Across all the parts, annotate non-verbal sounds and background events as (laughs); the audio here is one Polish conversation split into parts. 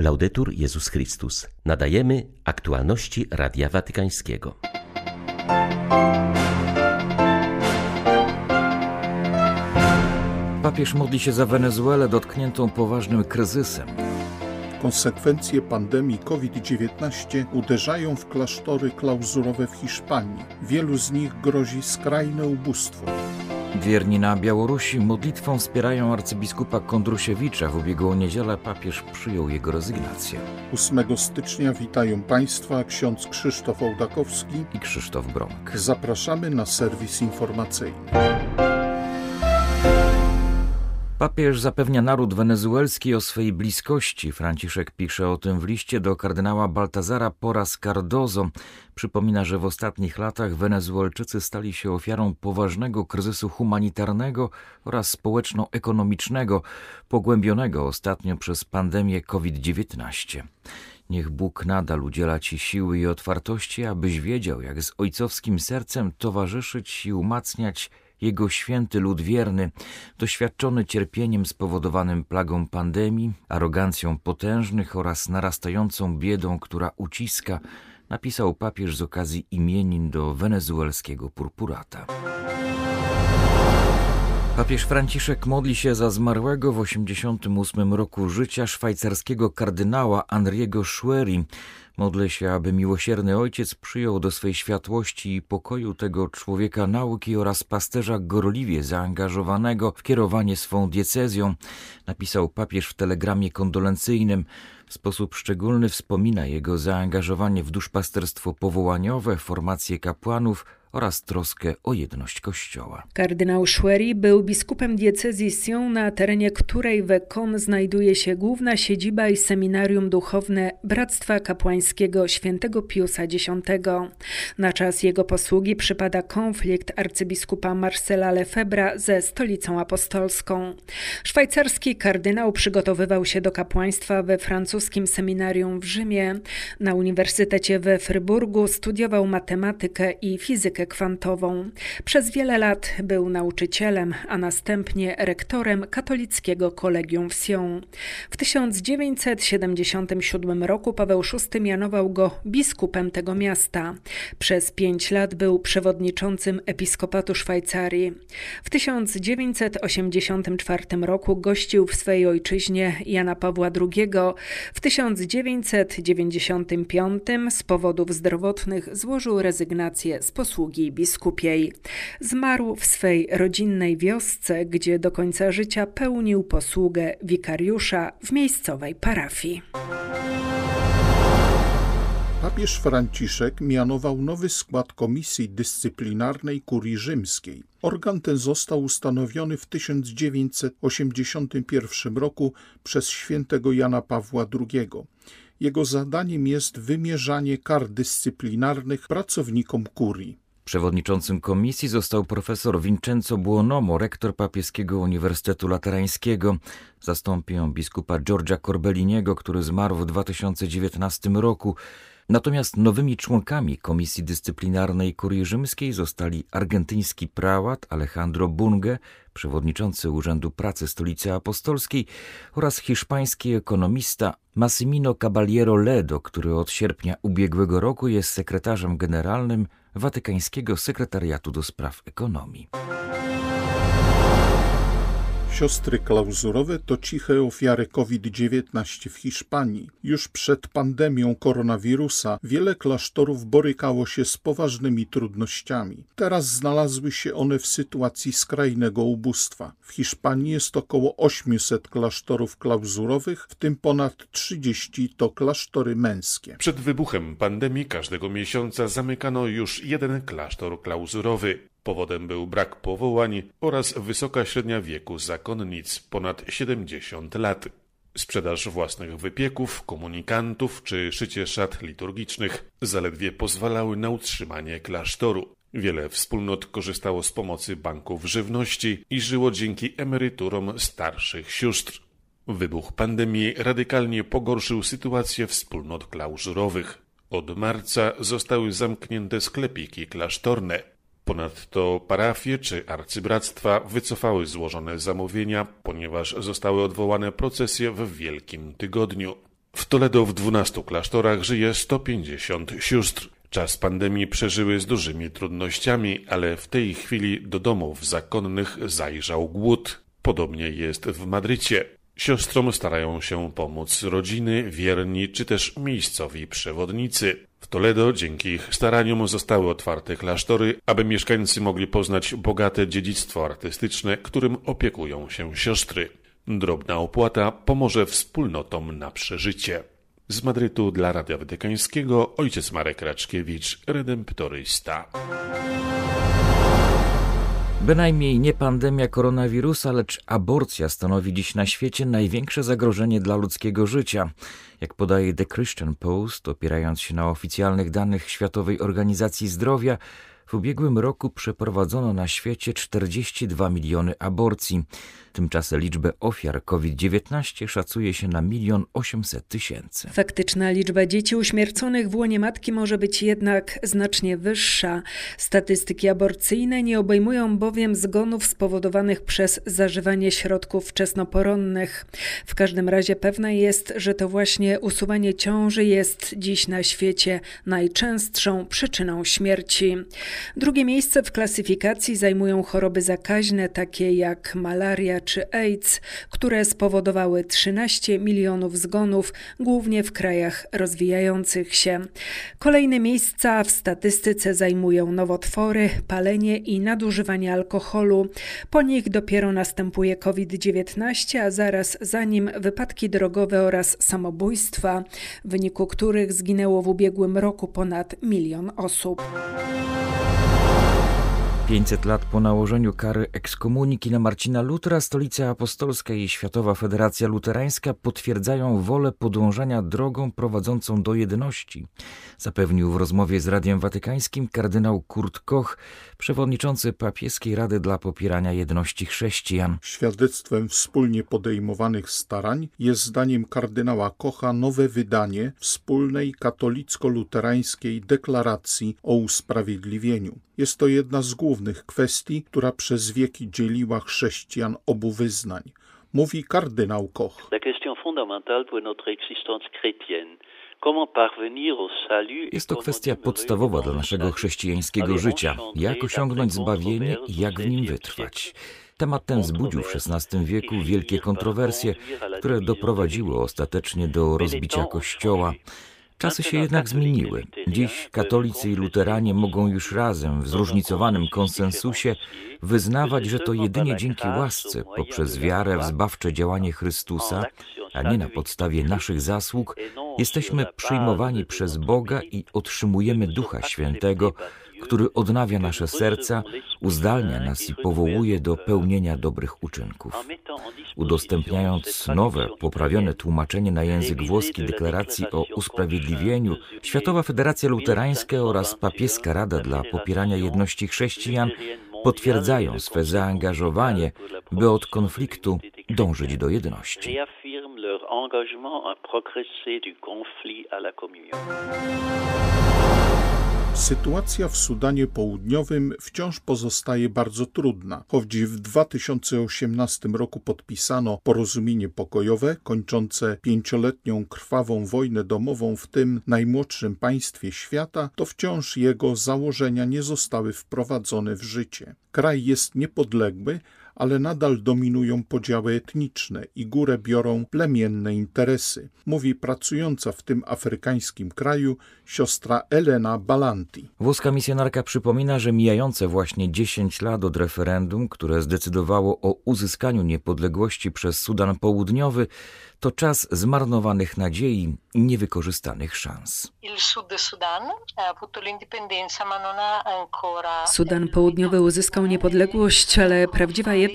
Laudetur Jezus Chrystus. Nadajemy aktualności Radia Watykańskiego. Papież modli się za Wenezuelę dotkniętą poważnym kryzysem. Konsekwencje pandemii COVID-19 uderzają w klasztory klauzurowe w Hiszpanii. Wielu z nich grozi skrajne ubóstwo. Wierni na Białorusi modlitwą wspierają arcybiskupa Kondrusiewicza. W ubiegłą niedzielę papież przyjął jego rezygnację. 8 stycznia witają Państwa ksiądz Krzysztof Ołdakowski i Krzysztof Bronk. Zapraszamy na serwis informacyjny. Papież zapewnia naród wenezuelski o swej bliskości. Franciszek pisze o tym w liście do kardynała Baltazara Poras Cardozo. Przypomina, że w ostatnich latach Wenezuelczycy stali się ofiarą poważnego kryzysu humanitarnego oraz społeczno-ekonomicznego, pogłębionego ostatnio przez pandemię COVID-19. Niech Bóg nadal udziela Ci siły i otwartości, abyś wiedział, jak z ojcowskim sercem towarzyszyć i umacniać jego święty lud wierny, doświadczony cierpieniem spowodowanym plagą pandemii, arogancją potężnych oraz narastającą biedą, która uciska, napisał papież z okazji imienin do wenezuelskiego purpurata. Papież Franciszek modli się za zmarłego w 88 roku życia szwajcarskiego kardynała Andriego Schwery. Modlę się, aby miłosierny Ojciec przyjął do swej światłości i pokoju tego człowieka nauki oraz pasterza gorliwie zaangażowanego w kierowanie swą diecezją, napisał papież w telegramie kondolencyjnym. W sposób szczególny wspomina jego zaangażowanie w duszpasterstwo powołaniowe, formację kapłanów, oraz troskę o jedność Kościoła. Kardynał Schwery był biskupem diecezji Sion, na terenie której w Ekon znajduje się główna siedziba i seminarium duchowne Bractwa Kapłańskiego Świętego Piusa X. Na czas jego posługi przypada konflikt arcybiskupa Marcela Lefebra ze stolicą apostolską. Szwajcarski kardynał przygotowywał się do kapłaństwa we francuskim seminarium w Rzymie. Na Uniwersytecie we Fryburgu studiował matematykę i fizykę kwantową. Przez wiele lat był nauczycielem, a następnie rektorem katolickiego kolegium w Sion. W 1977 roku Paweł VI mianował go biskupem tego miasta. Przez pięć lat był przewodniczącym episkopatu Szwajcarii. W 1984 roku gościł w swej ojczyźnie Jana Pawła II. W 1995 z powodów zdrowotnych złożył rezygnację z posługi biskupiej. Zmarł w swej rodzinnej wiosce, gdzie do końca życia pełnił posługę wikariusza w miejscowej parafii. Papież Franciszek mianował nowy skład Komisji Dyscyplinarnej Kurii Rzymskiej. Organ ten został ustanowiony w 1981 roku przez świętego Jana Pawła II. Jego zadaniem jest wymierzanie kar dyscyplinarnych pracownikom kurii. Przewodniczącym komisji został profesor Vincenzo Buonomo, rektor papieskiego Uniwersytetu Laterańskiego. Zastąpi ją biskupa Giorgia Corbelliniego, który zmarł w 2019 roku. Natomiast nowymi członkami Komisji Dyscyplinarnej Kurii Rzymskiej zostali argentyński prałat Alejandro Bunge, przewodniczący Urzędu Pracy Stolicy Apostolskiej oraz hiszpański ekonomista Massimino Caballero Ledo, który od sierpnia ubiegłego roku jest sekretarzem generalnym Watykańskiego Sekretariatu do Spraw Ekonomii. Siostry klauzurowe to ciche ofiary COVID-19 w Hiszpanii. Już przed pandemią koronawirusa wiele klasztorów borykało się z poważnymi trudnościami. Teraz znalazły się one w sytuacji skrajnego ubóstwa. W Hiszpanii jest około 800 klasztorów klauzurowych, w tym ponad 30 to klasztory męskie. Przed wybuchem pandemii każdego miesiąca zamykano już jeden klasztor klauzurowy. Powodem był brak powołań oraz wysoka średnia wieku zakonnic ponad 70 lat. Sprzedaż własnych wypieków, komunikantów czy szycie szat liturgicznych zaledwie pozwalały na utrzymanie klasztoru. Wiele wspólnot korzystało z pomocy banków żywności i żyło dzięki emeryturom starszych sióstr. Wybuch pandemii radykalnie pogorszył sytuację wspólnot klauzurowych. Od marca zostały zamknięte sklepiki klasztorne. Ponadto parafie czy arcybractwa wycofały złożone zamówienia, ponieważ zostały odwołane procesje w Wielkim Tygodniu. W Toledo w 12 klasztorach żyje 150 sióstr. Czas pandemii przeżyły z dużymi trudnościami, ale w tej chwili do domów zakonnych zajrzał głód. Podobnie jest w Madrycie. Siostrom starają się pomóc rodziny, wierni czy też miejscowi przewodnicy. Toledo dzięki ich staraniom zostały otwarte klasztory, aby mieszkańcy mogli poznać bogate dziedzictwo artystyczne, którym opiekują się siostry. Drobna opłata pomoże wspólnotom na przeżycie. Z Madrytu dla Radia Watykańskiego ojciec Marek Raczkiewicz, redemptorysta. Bynajmniej nie pandemia koronawirusa, lecz aborcja stanowi dziś na świecie największe zagrożenie dla ludzkiego życia. Jak podaje The Christian Post, opierając się na oficjalnych danych Światowej Organizacji Zdrowia, w ubiegłym roku przeprowadzono na świecie 42 miliony aborcji. Tymczasem liczbę ofiar COVID-19 szacuje się na milion 800 tysięcy. Faktyczna liczba dzieci uśmierconych w łonie matki może być jednak znacznie wyższa. Statystyki aborcyjne nie obejmują bowiem zgonów spowodowanych przez zażywanie środków wczesnoporonnych. W każdym razie pewne jest, że to właśnie usuwanie ciąży jest dziś na świecie najczęstszą przyczyną śmierci. Drugie miejsce w klasyfikacji zajmują choroby zakaźne takie jak malaria czy AIDS, które spowodowały 13 milionów zgonów, głównie w krajach rozwijających się. Kolejne miejsca w statystyce zajmują nowotwory, palenie i nadużywanie alkoholu. Po nich dopiero następuje COVID-19, a zaraz za nim wypadki drogowe oraz samobójstwa, w wyniku których zginęło w ubiegłym roku ponad milion osób. 500 lat po nałożeniu kary ekskomuniki na Marcina Lutra, Stolica Apostolska i Światowa Federacja Luterańska potwierdzają wolę podążania drogą prowadzącą do jedności, zapewnił w rozmowie z Radiem Watykańskim kardynał Kurt Koch, przewodniczący papieskiej Rady dla Popierania Jedności Chrześcijan. Świadectwem wspólnie podejmowanych starań jest zdaniem kardynała Kocha nowe wydanie wspólnej katolicko-luterańskiej deklaracji o usprawiedliwieniu. Jest to jedna z głównych kwestii, która przez wieki dzieliła chrześcijan obu wyznań. Mówi kardynał Koch. La question fondamentale pour notre existence chrétienne jest to kwestia podstawowa dla naszego chrześcijańskiego życia. Jak osiągnąć zbawienie i jak w nim wytrwać? Temat ten wzbudził w XVI wieku wielkie kontrowersje, które doprowadziły ostatecznie do rozbicia Kościoła. Czasy się jednak zmieniły. Dziś katolicy i luteranie mogą już razem, w zróżnicowanym konsensusie, wyznawać, że to jedynie dzięki łasce, poprzez wiarę w zbawcze działanie Chrystusa, a nie na podstawie naszych (laughs) zasług, jesteśmy przyjmowani przez Boga i otrzymujemy Ducha Świętego, który odnawia nasze serca, uzdalnia nas i powołuje do pełnienia dobrych uczynków. Udostępniając nowe, poprawione tłumaczenie na język włoski deklaracji o usprawiedliwieniu, Światowa Federacja Luterańska oraz Papieska Rada dla Popierania Jedności Chrześcijan potwierdzają swe zaangażowanie, by od konfliktu dążyć do jedności. Sytuacja w Sudanie Południowym wciąż pozostaje bardzo trudna. Choć w 2018 roku podpisano porozumienie pokojowe kończące pięcioletnią krwawą wojnę domową w tym najmłodszym państwie świata, to wciąż jego założenia nie zostały wprowadzone w życie. Kraj jest niepodległy, ale nadal dominują podziały etniczne i górę biorą plemienne interesy, mówi pracująca w tym afrykańskim kraju siostra Elena Balanti. Włoska misjonarka przypomina, że mijające właśnie 10 lat od referendum, które zdecydowało o uzyskaniu niepodległości przez Sudan Południowy, to czas zmarnowanych nadziei i niewykorzystanych szans. Sudan Południowy uzyskał niepodległość, ale prawdziwa jedność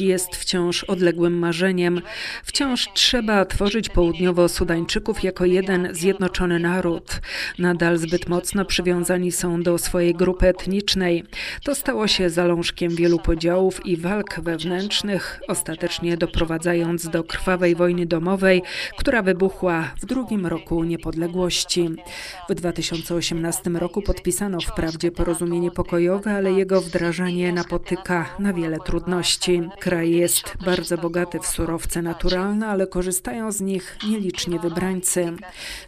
jest wciąż odległym marzeniem. Wciąż trzeba tworzyć południowo-Sudańczyków jako jeden zjednoczony naród. Nadal zbyt mocno przywiązani są do swojej grupy etnicznej. To stało się zalążkiem wielu podziałów i walk wewnętrznych, ostatecznie doprowadzając do krwawej wojny domowej, która wybuchła w drugim roku niepodległości. W 2018 roku podpisano wprawdzie porozumienie pokojowe, ale jego wdrażanie napotyka na wiele trudności. Kraj jest bardzo bogaty w surowce naturalne, ale korzystają z nich nieliczni wybrańcy.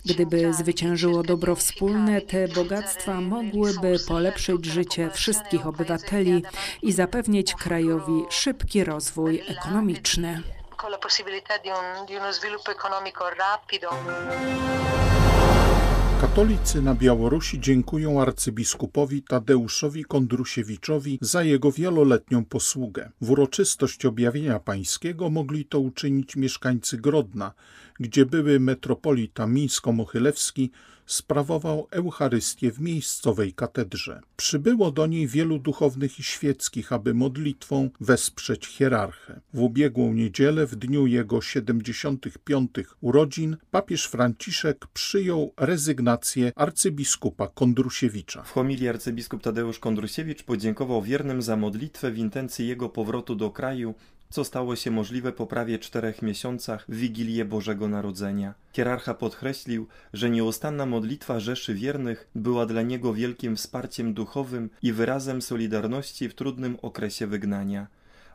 Gdyby zwyciężyło dobro wspólne, te bogactwa mogłyby polepszyć życie wszystkich obywateli i zapewnić krajowi szybki rozwój ekonomiczny. Con la possibilità di, un, di uno sviluppo economico rapido. Katolicy na Białorusi dziękują arcybiskupowi Tadeuszowi Kondrusiewiczowi za jego wieloletnią posługę. W uroczystość objawienia pańskiego mogli to uczynić mieszkańcy Grodna, gdzie były metropolita Mińsko-Mochylewski sprawował Eucharystię w miejscowej katedrze. Przybyło do niej wielu duchownych i świeckich, aby modlitwą wesprzeć hierarchę. W ubiegłą niedzielę, w dniu jego 75. urodzin, papież Franciszek przyjął rezygnację arcybiskupa Kondrusiewicza. W homilii arcybiskup Tadeusz Kondrusiewicz podziękował wiernym za modlitwę w intencji jego powrotu do kraju co stało się możliwe po prawie czterech miesiącach w Wigilię Bożego Narodzenia. Hierarcha podkreślił, że nieustanna modlitwa Rzeszy Wiernych była dla niego wielkim wsparciem duchowym i wyrazem solidarności w trudnym okresie wygnania.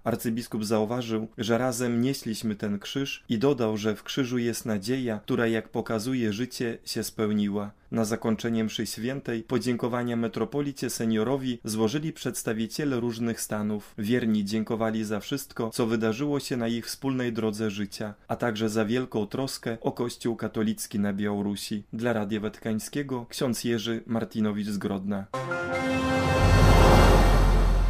Arcybiskup zauważył, że razem nieśliśmy ten krzyż i dodał, że w krzyżu jest nadzieja, która jak pokazuje życie się spełniła. Na zakończenie mszy świętej podziękowania metropolicie seniorowi złożyli przedstawiciele różnych stanów. Wierni dziękowali za wszystko, co wydarzyło się na ich wspólnej drodze życia, a także za wielką troskę o Kościół katolicki na Białorusi. Dla Radia Watykańskiego ksiądz Jerzy Martinowicz z Grodna.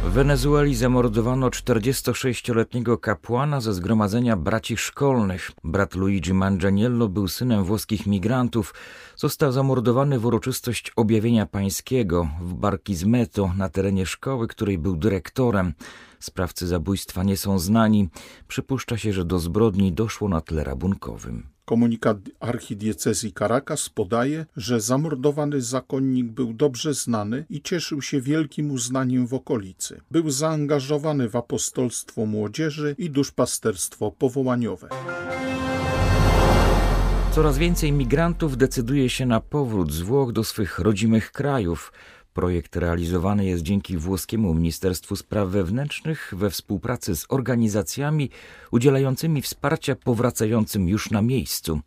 W Wenezueli zamordowano 46-letniego kapłana ze zgromadzenia braci szkolnych. Brat Luigi Manganiello był synem włoskich migrantów. Został zamordowany w uroczystość objawienia pańskiego w Barquisimeto na terenie szkoły, której był dyrektorem. Sprawcy zabójstwa nie są znani. Przypuszcza się, że do zbrodni doszło na tle rabunkowym. Komunikat archidiecezji Caracas podaje, że zamordowany zakonnik był dobrze znany i cieszył się wielkim uznaniem w okolicy. Był zaangażowany w apostolstwo młodzieży i duszpasterstwo powołaniowe. Coraz więcej migrantów decyduje się na powrót z Włoch do swych rodzimych krajów. Projekt realizowany jest dzięki włoskiemu Ministerstwu Spraw Wewnętrznych we współpracy z organizacjami udzielającymi wsparcia powracającym już na miejscu.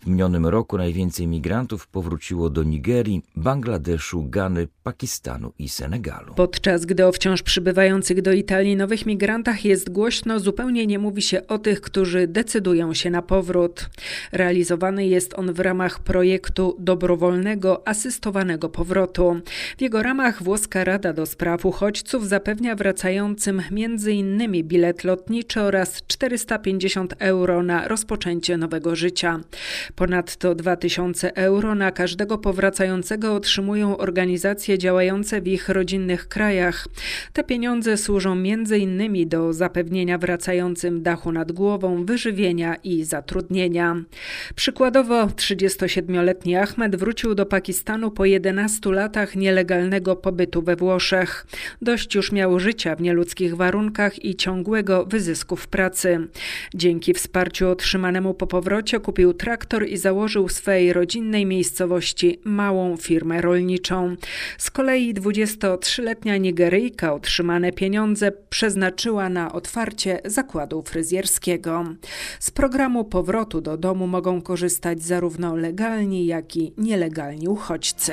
W minionym roku najwięcej migrantów powróciło do Nigerii, Bangladeszu, Gany, Pakistanu i Senegalu. Podczas gdy o wciąż przybywających do Italii nowych migrantach jest głośno, zupełnie nie mówi się o tych, którzy decydują się na powrót. Realizowany jest on w ramach projektu dobrowolnego, asystowanego powrotu. W jego ramach włoska Rada do Spraw Uchodźców zapewnia wracającym m.in. bilet lotniczy oraz 450 euro na rozpoczęcie nowego życia. Ponadto 2000 euro na każdego powracającego otrzymują organizacje działające w ich rodzinnych krajach. Te pieniądze służą m.in. do zapewnienia wracającym dachu nad głową, wyżywienia i zatrudnienia. Przykładowo 37-letni Ahmed wrócił do Pakistanu po 11 latach nielegalnego pobytu we Włoszech. Dość już miał życia w nieludzkich warunkach i ciągłego wyzysku w pracy. Dzięki wsparciu otrzymanemu po powrocie kupił traktor i założył w swej rodzinnej miejscowości małą firmę rolniczą. Z kolei 23-letnia Nigeryjka otrzymane pieniądze przeznaczyła na otwarcie zakładu fryzjerskiego. Z programu powrotu do domu mogą korzystać zarówno legalni, jak i nielegalni uchodźcy.